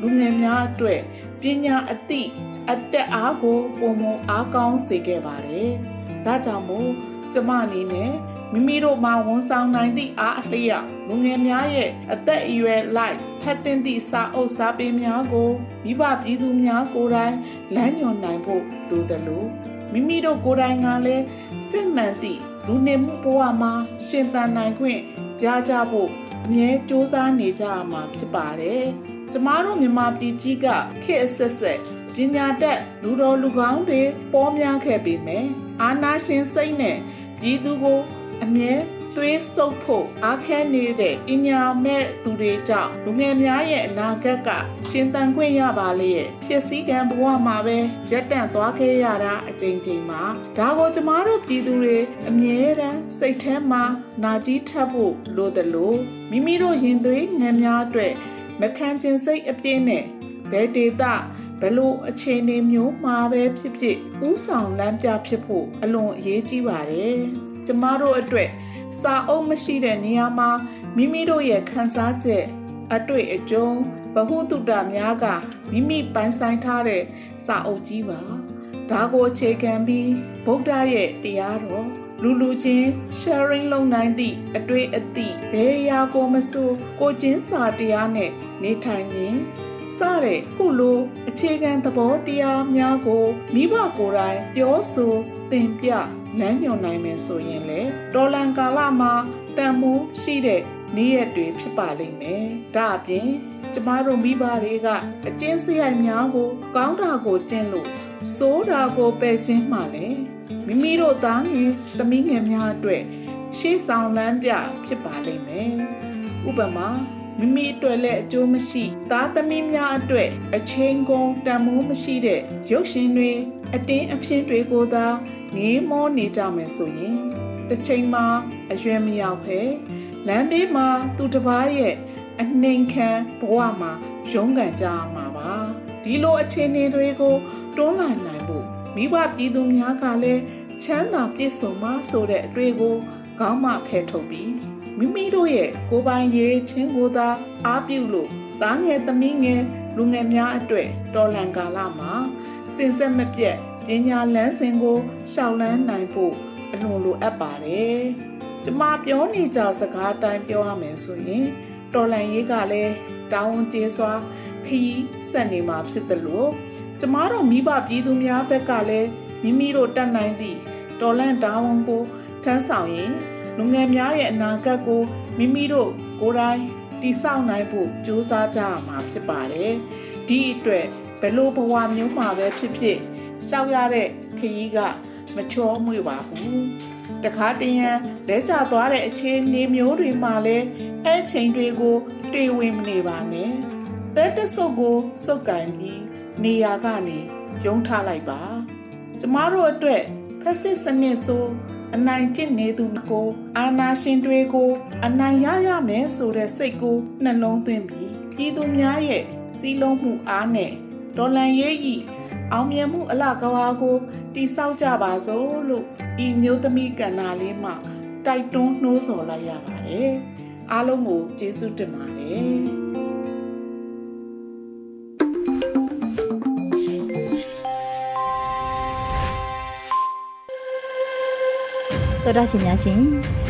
လူငယ်များအတွက်ပညာအသည့်အတက်အားကိုပုံမအားကောင်းစေခဲ့ပါတယ်။ဒါကြောင့်မို့ကျမအနေနဲ့မိမိတို့မှာဝန်ဆောင်နိုင်သည့်အားအလျောက် လူငယ်များရဲ့အသက်အရွယ်လိုက်ဖတ်တင်သည့်စာအုပ်စာပေများကိုမိဘပြည်သူများကိုယ်တိုင်လမ်းညွှန်နိုင်ဖို့လိုတယ်လို့မိမိတို့ကိုယ်တိုင်ကလည်းစစ်မှန်သည့်လူနေမှုဘဝမှာရှင်သန်နိုင်ခွင့်ရကြဖို့အမြဲစ조사နေကြရမှာဖြစ်ပါတယ်။ကျမတို့မြန်မာပြည်ကြီးကခေတ်အဆက်ဆက်ပညာတတ်လူတော်လူကောင်းတွေပေါ်များခဲ့ပေမယ့်အာနာရှင်စိတ်နဲ့ပြည်သူကိုအမြဲ သွေးဆုပ်ဖို့အားခဲနေတဲ့ပညာမဲ့သူတွေကြောင့်လူငယ်များရဲ့အနာဂတ်ကရှင်သန်ခွင့်ရပါလေရဲ့ဖြစ်စည်းကံဘဝမှာပဲရက်တန့်သွားခဲ့ရတာအကြိမ်ကြိမ်မှာဒါကိုကျမတို့ပြည်သူတွေအမြဲတမ်းစိတ်ထဲမှာနာကြီးထပ်ဖို့လိုတယ်လို့မိမိတို့ရင်သွေးငယ်များအတွက်မခံကျင်စိတ်အပြည့်နဲ့ဘယ်ဒေတာဘလို့အခြေအနေမျိုးမှာပဲဖြစ်ဖြစ်ဥဆောင်လမ်းပြဖြစ်ဖို့အလွန်အရေးကြီးပါတယ်ကျမတို့အတွက် စာအုပ်မရှိတဲ့နေရာမှာမိမိတို့ရဲ့ခန်းစားချက်အတွေ့အကြုံဗဟုသုတများကမိမိပိုင်ဆိုင်ထားတဲ့စာအုပ်ကြီးပါဒါကိုအခြေခံပြီးဗုဒ္ဓရဲ့တရားတော်လူလူချင်း sharing လုပ်နိုင်သည့်အတွေ့အသည့်ဘယ်ရာကိုမဆိုကိုချင်းစာတရားနဲ့နေထိုင်ခြင်းစတဲ့ခုလိုအခြေခံသဘောတရားများကိုမိဘကိုယ်တိုင်ပြောဆိုသင်ပြ လမ်းညွှန်နိုင်မယ်ဆိုရင်လေတော်လန်ကာလမှာတန်မိုးရှိတဲ့နေ့ရက်တွေဖြစ်ပါလိမ့်မယ်ဒါအပြင်ကျမတို့မိဘတွေကအကျဉ်းစရိုက်များကို ကောင်းတာကိုကျင့်လို့စိုးတာကိုပယ်ခြင်းမှလည်းမိမိတို့သားငယ်သမီးငယ်များအတွက်ရှေးဆောင်လမ်းပြဖြစ်ပါလိမ့်မယ်ဥပမာ မိမိအတွက်လည်းအကျိုးမရှိသားသမီးများအတွက်အချင်းကုန်တန်မိုးမရှိတဲ့ရုပ်ရှင်တွေအတင်းအဖြစ်တွေကိုသာငေးမောနေကြမယ်ဆိုရင်တစ်ချိန်မှာအရွယ်မရောက်ဖဲလမ်းဘေးမှာသူတစ်ပားရဲ့အနှိမ်ခံဘဝမှာရုန်းကန်ကြရမှာပါဒီလိုအခြေအနေတွေကိုတွန်းလှန်နိုင်ဖို့မိဘပြည်သူများကလည်းချမ်းသာပြည့်စုံမှဆိုတဲ့အတွေ့ကိုခေါင်းမဖဲထုတ်ပြီး မိမိတို့ရဲ့ကိုယ်ပိုင်ရေးချင်းကိုသာအားပြုလို့သားငယ်သမီးငယ်လူငယ်များအတွက်တော်လန်ကာလမှာစင်ဆက်မပြတ်ပညာလန်းစဉ်ကိုရှောက်လန်းနိုင်ဖို့အလွန်လိုအပ်ပါတယ်။ကျမပြောနေကြစကားတိုင်းပြောရမယ်ဆိုရင်တော်လန်ရေးကလည်းတောင်းကျေးစွာခီးဆက်နေမှာဖြစ်တယ်လို့ကျမတို့မိဘပြည်သူများဘက်ကလည်းမိမိတို့တတ်နိုင်သည့်တော်လန်တာဝန်ကိုထမ်းဆောင်ရင် လူငယ်များရဲ့အနာဂတ်ကိုမိမိတို့ကိုယ်တိုင်တည်ဆောက်နိုင်ဖို့ကြိုးစားကြရမှာဖြစ်ပါတယ်။ဒီအတွက်ဘယ်လိုဘဝမျိုးမှာပဲဖြစ်ဖြစ်ရှောက်ရတဲ့ခရီးကမချောမွေ့ပါဘူး။တခါတရံလဲကျသွားတဲ့အခြေအနေမျိုးတွေမှာလည်းအဲချိန်တွေကိုတွေ့ဝင်မနေပါနဲ့။တဲတဆုပ်ကိုစုပ်ကင်ပြီးနေရာကနေယုံထားလိုက်ပါ။ကျမတို့အတွက်ဖက်စစ်စနစ်ဆို အနိုင်ကျင့်နေသူကိုအာနာရှင်တွေကိုအနိုင်ရရမယ်ဆိုတဲ့စိတ်ကိုနှလုံးသွင်းပြီးပြည်သူများရဲ့စီးလုံးမှုအားနဲ့ဒေါ်လန်ရေးဤအောင်မြင်မှုအလကားဝါကိုတိဆောက်ကြပါစို့လို့ဤမျိုးသမီးကဏ္ဍလေးမှတိုက်တွန်းနှိုးဆော်လိုက်ရပါတယ်အားလုံးကိုကျေးဇူးတင်ပါတယ် တော်တာရှင်များရှင်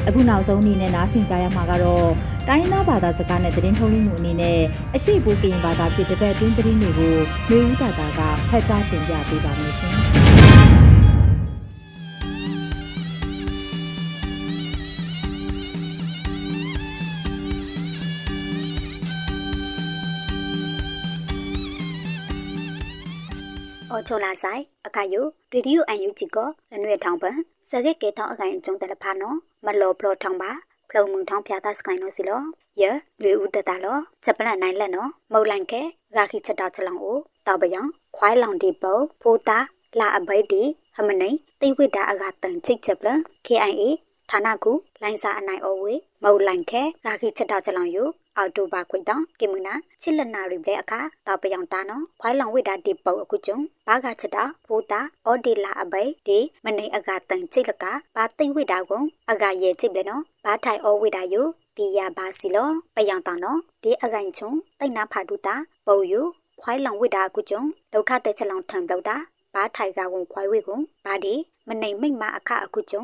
အခုနောက်ဆုံးအနေနဲ့နားဆင်ကြရမှာကတော့တိုင်းရင်းသားဘာသာစကားနဲ့သတင်းထုတ်လွှင့်မှုအနေနဲ့အရှိဘူကရင်ဘာသာဖြစ်တဲ့ဘက်တွင်းသတင်းတွေကိုမျိုးဦးတာတာကဖတ်ကြားတင်ပြပေးပါမယ်ရှင် အော်ချိုလာဆိုင်အခါယိုရေဒီယိုအန်ယူဂျီကိုလနွေထောင်ပန်စကကေထောင်းအကိုင်ကျုံတယ်ဖာနော်မလောဖလောထောင်းပါဖလုံမှုထောင်းဖျားသားစကိုင်နော်စီလောယရွေဦးတတလောချက်ပလန်နိုင်လက်နော်မုတ်လန်ခဲဂါခိချက်တော်ချလောင်အိုတောက်ပယံခွိုင်းလောင်ဒီပုဖိုးတာလာအဘိတီဟမနိတိဝိတာအကတန်ချိတ်ချက်ပလ KIA ဌာနကူလိုင်းစာအနိုင်အဝေမုတ်လန်ခဲဂါခိချက်တော်ချလောင်ယူ အော်တိုဘာခွိတောင်ကေမနာချစ်လနာရီဘလက်အခါတောက်ပယံတာနော်ခွိုင်းလောင်ဝိတာဒီပုအခုကျုံဘာကချက်တာဖိုးတာအော်ဒီလာအဘိဒီမနိအကတန်ချိတ်လကဘာသိဝိတာကုံအကရဲ့ချိတ်ဘလက်နော်ဘာထိုင်အော်ဝိတာယူတီယာဘာစီလောပယံတာနော်ဒီအကိုင်ချုံတိတ်နာဖာဒူတာပုံယူခွိုင်းလောင်ဝိတာအခုကျုံဒုက္ခတဲ့ချက်လောင်ထံပလောက်တာဘာထိုင်ကကုံခွိုင်းဝိကုံဘာဒီမနိမိတ်မအခအခုကျုံ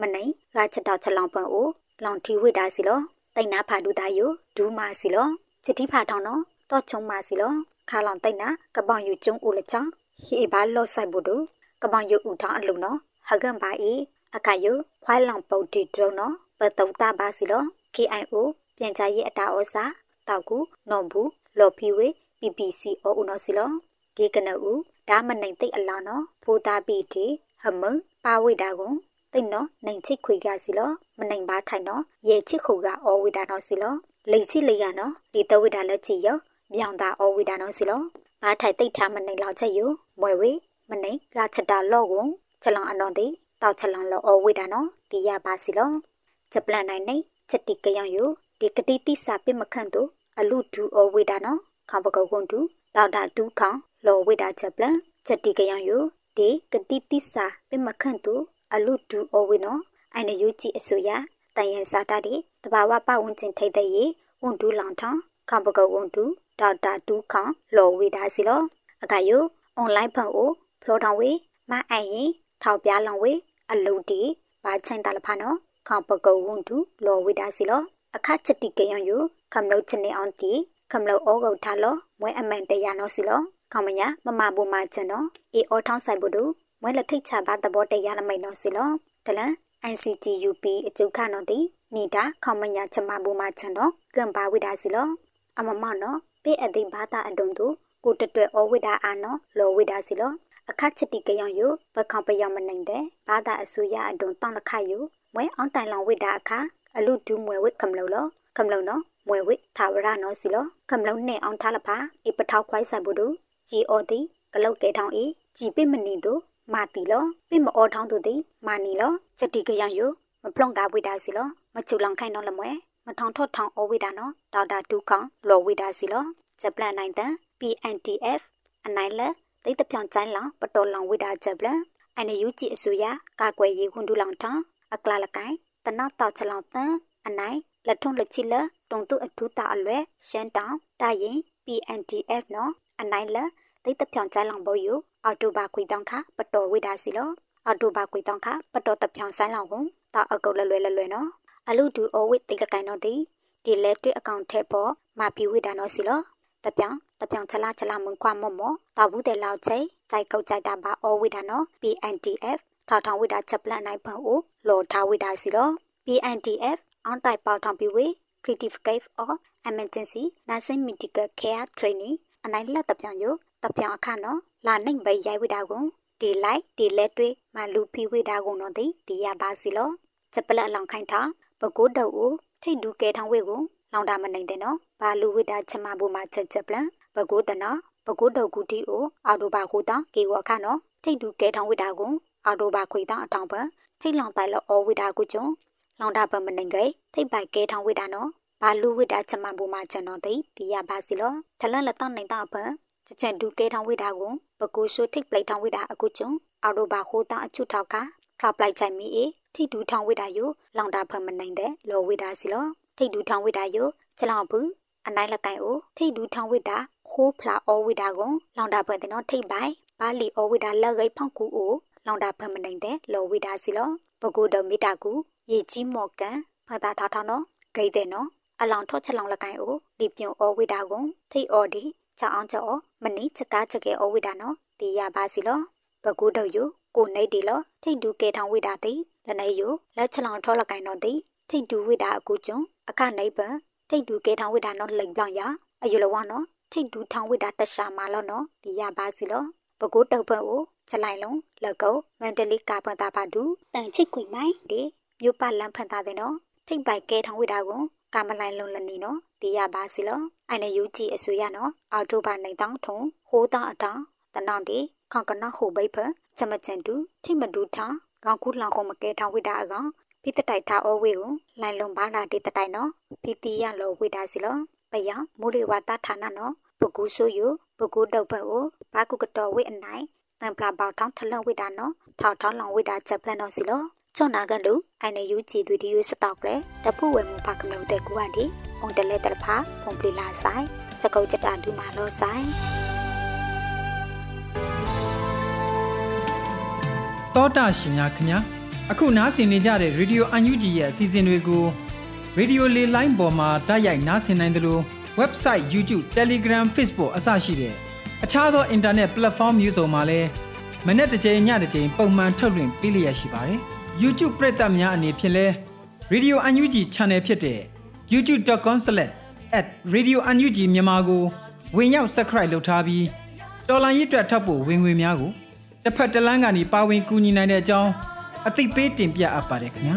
မနိဂါချက်တော့ချက်လောင်ပန်အိုလောင်ထီဝိတာစီလော တိတ်နာဖာဒူတာယူဒူးမာစီလောချတိဖာထောင်းနော်တော့ချုံမာစီလောခါလောင်တိတ်နာကပောင်ယူကျုံဦးလချောင်းဟီဘာလော့ဆိုင်ဘူးဒူကပောင်ယူဦးထောင်းအလုံနော်ဟကန်ပါဤအခါယူခွိုင်းလောင်ပုတ်တီဒရုံနော်ပတုတ်တာပါစီလော KIO ပြန်ကြားရေးအတာဩစာတောက်ကူနော်ဘူးလော်ဖီဝေ PPC အိုဦးနော်စီလောဒီကနဦးဒါမနိုင်တိတ်အလောနော်ဖိုးသားပီတီဟမန်ပါဝိတာကွန်တိတ်နော်နိုင်ချစ်ခွေကစီလော မနိုင်ပါထိုင်နော်ရဲချစ်ခုကဩဝိတာနော်စီလောလိတ်ချစ်လေးရနော်ဒီတဝိတာလက်ကြည့်ရောမြောင်တာဩဝိတာနော်စီလောဘာထိုင်တိတ်ထားမနိုင်လောက်ချက်ယူမွယ်ဝေမနိုင်ကချက်တာလော့ကွန်ချက်လောင်အနော်တိတောက်ချက်လောင်လောဩဝိတာနော်ဒီရပါစီလောချက်ပလန်နိုင်နေချက်တိကယောင်ယူဒီကတိတိစာပိမခန့်တို့အလူဒူဩဝိတာနော်ခါပကုတ်ကွန်တူဒေါက်တာဒူးခေါလော်ဝိတာချက်ပလန်ချက်တိကယောင်ယူဒီကတိတိစာပိမခန့်တို့အလူဒူဩဝိနော် အိုင်နယူကြည့်အစိုးရတန်ရန်စာတာဒီတဘာဝပဝန်းကျင်ထိတ်တဲ့ရေဝန်ဒူလောင်ထောင်းခါပကုတ်ဝန်ဒူဒေါက်တာဒူးခေါလော်ဝိတာစီလောအခါယိုအွန်လိုင်းဖန်အိုဖလိုတောင်ဝေမအိုင်ရင်ထောက်ပြလောင်ဝေအလူတီဘာချိုင်တလဖာနော်ခါပကုတ်ဝန်ဒူလော်ဝိတာစီလောအခချက်တိကယံယခမလုတ်ချနေအောင်တီခမလုတ်ဩဂုတ်ထားလောမွဲအမန်တရနောစီလောခမယမမဘူမာချန်နောအေအောထောင်းဆိုင်ဘူးတို့မွဲလက်ထိတ်ချပါတဘောတရလမိတ်နောစီလောတလန် ICTUP အကျုခနောတီနေတာခေါမညာချမဘူမချန်တော့ကံပါဝိဒါစီလောအမမနော်ပေးအသိဘာသာအဒုံတို့ကိုတတွဲဩဝိဒါအာနော်လောဝိဒါစီလောအခက်ချက်တိကယောင်ယပခေါပယောင်မနိုင်တဲ့ဘာသာအစိုးရအဒုံတောင်းလခယမွဲအောင်တိုင်လောင်ဝိဒါအခါအလူဒူးမွဲဝိကမလောလောကမလောနော်မွဲဝိသာဝရနော်စီလောကမလောနဲ့အောင်ထားလဖာအပထောက်ခွိုင်းဆိုင်ဘူးတို့ဂျီအော်တီကလုတ်ကဲထောင်းဤကြည်ပိမနီတို့ မာတီလောပိမအောထောင်းတို့တိမာနီလောချက်တိကယောင်ယမပလုံကဝိဒါစီလောမချူလောင်ခိုင်နော်လမွဲမထောင်ထော့ထောင်အဝိဒါနော်ဒေါက်တာတူခေါလောဝိဒါစီလောဂျပလန်နိုင်တန် PNTF အနိုင်လက်တိတ်တပြောင်ချိုင်းလောင်ပတော်လောင်ဝိဒါဂျပလန်အန်ယူဂျီအစိုးရကာကွယ်ရေးခွန်တူလောင်ထောင်းအကလာလကိုင်တနောက်တောက်ချလောင်တန်အနိုင်လက်ထုံးလက်ချီလတုံတုအထူးတာအလွဲရှမ်းတောင်တာရင် PNTF နော်အနိုင်လက်တိတ်တပြောင်ချိုင်းလောင်ဘောယူ အော်တိုဘာခွေတောင်ခပတော်ဝိဒါစီလောအော်တိုဘာခွေတောင်ခပတော်တပြောင်ဆိုင်လောင်ကိုတာအကုတ်လွယ်လွယ်လွယ်နော်အလူဒူအဝိတ်တိတ်ကကိုင်တော့ဒီဒီလက်တွေ့အကောင့်ထဲပေါ်မာပီဝိဒါနော်စီလောတပြောင်တပြောင်ချလာချလာမွန်ခွာမော့မော့တာဘူးတဲ့လောက်ချိကြိုက်ကုတ်ကြိုက်တာပါအဝိဒါနော် PNTF ထောက်ထောင်ဝိဒါချက်ပလန်နိုင်ဖန်အိုလော်ထားဝိဒါစီလော PNTF အောင်တိုက်ပေါထောင်ပြီးဝေ Creative Cave or Emergency Nursing Medical Care Training အနိုင်လက်တပြောင်ယ တပြောင်အခါနော်လာနိုင်ပဲရိုက်ဝိဒါကိုဒီလိုက်ဒီလက်တွေမလူဖီဝိဒါကိုနော်ဒီရပါစီလောချက်ပလက်လောင်ခိုင်းထားပကိုးတုပ်ကိုထိတ်ဒူကဲထောင်းဝေကိုလောင်တာမနိုင်တဲ့နော်ဘာလူဝိတာချမဘူမှာချက်ချက်ပလန်ပကိုးတနာပကိုးတုပ်ကူတီကိုအော်တိုဘာခိုတာကေဝခနော်ထိတ်ဒူကဲထောင်းဝိတာကိုအော်တိုဘာခွေတာအတောင်ပထိတ်လောင်ပိုင်လောအော်ဝိတာကိုကျုံလောင်တာပမနိုင်ကေထိတ်ပိုင်ကဲထောင်းဝိတာနော်ဘာလူဝိတာချမဘူမှာချက်နော်တိတီရပါစီလောထလန်လက်တော့နိုင်တာပ ချက်ချက်ဒူကဲထောင်းဝိတာကိုပကိုးရှိုးထိတ်ပလိုက်ထောင်းဝိတာအခုကျုံအော်တိုဘာခိုတာအချွတ်ထောက်ကထောက်ပလိုက်ချိုင်မီအေထိဒူထောင်းဝိတာယိုလောင်တာဖမနိုင်တဲ့လောဝိတာစီလောထိဒူထောင်းဝိတာယိုချက်လောင်ဘူးအနိုင်လက်ကိုင်အိုထိဒူထောင်းဝိတာခိုးဖလာအောဝိတာကိုလောင်တာဖတဲ့နော်ထိပိုင်ဘာလီအောဝိတာလက်ရိပ်ဖောက်ကူအိုလောင်တာဖမနိုင်တဲ့လောဝိတာစီလောပကူတော်မီတာကူရေကြီးမော်ကန်ဖတာထားထားနော်ဂိတ်တဲ့နော်အလောင်ထော့ချက်လောင်လက်ကိုင်အိုဒီပြုံအောဝိတာကိုထိအော်ဒီ ချောင်းအောင်ကျော်မနီချက်ကားချက်ကဲအောဝိတာနော်တီရပါစီလောပကူတော်ယိုကိုနေဒီလောထိဒူကေထောင်ဝိတာတိလနေယိုလက်ချလောင်ထောလကိုင်တော့တိထိဒူဝိတာအကူကျုံအခနေပထိဒူကေထောင်ဝိတာနော်လိမ်ပလောင်ရအယူလဝနော်ထိဒူထောင်ဝိတာတရှာမာလောနော်ဒီရပါစီလောပကိုးတုပ်ဖက်ကိုချလိုက်လုံးလက်ကုတ်မန်တလီကာဖန်တာပါဒူတန်ချစ်ခွေမိုင်းဒီမြို့ပလန်ဖန်တာတဲ့နော်ထိတ်ပိုက်ကဲထောင်ဝိတာကိုကာမလိုင်လုံးလနီနော်ဒီရပါစီလော အိုင်နေယူကြည့်အစိုးရနော်အော်တိုဘာနိုင်တောင်းထုံဟိုးတောင်းအတောင်းတနောင်ဒီခေါကနာဟိုဘိဖချမချန်တူထိမဒူထာကောင်းခုလောင်ခုမကဲထောင်ဝိတာအကောင်ဖိတတိုက်ထားအဝေကိုလိုင်လုံပါလာတေတတိုက်နော်ဖိတီရလောဝိတာစီလောပယမိုးလေဝါတာဌာနနော်ပကူဆိုယပကူတုတ်ဖက်ကိုဘာကုကတော်ဝိအနိုင်တန်ပလာပေါထောင်းထလုံဝိတာနော်ထောက်ထောင်းလောင်ဝိတာချက်ပလန်နော်စီလောချွန်နာကလူအိုင်နေယူကြည်တွေဒီယူစတောက်လေတဖူဝဲမူပါကမလုံတဲ့ကူအန်ဒီ အုံတလဲတလဖာပုံပလီလာဆိုင်စကုတ်ချက်တာဒူမာလောဆိုင်တောတာရှင်များခင်ဗျာအခုနားဆင်နေကြတဲ့ Radio UNG ရဲ့အစီအစဉ်တွေကို Radio လေလိုင်းပေါ်မှာတိုက်ရိုက်နားဆင်နိုင်တယ်လို့ website YouTube Telegram Facebook အစရှိတဲ့အခြားသော internet platform မျိုးစုံမှာလည်းမနေ့တစ်ကြိမ်ညတစ်ကြိမ်ပုံမှန်ထုတ်လွှင့်ပေးလျက်ရှိပါတယ်။ YouTube ပရိသတ်များအနေဖြင့်လဲ Radio UNG Channel ဖြစ်တဲ့ youtube.com/radiounug မြန်မာကိုဝင်ရောက် subscribe လုပ်ထားပြီးတော်လိုင်းရစ်တွက်ထပ်ဖို့ဝင်ငွေများကိုတစ်ဖက်တစ်လမ်းကနေပါဝင်ကူညီနိုင်တဲ့အကြောင်းအသိပေးတင်ပြအပ်ပါတယ်ခင်ဗျာ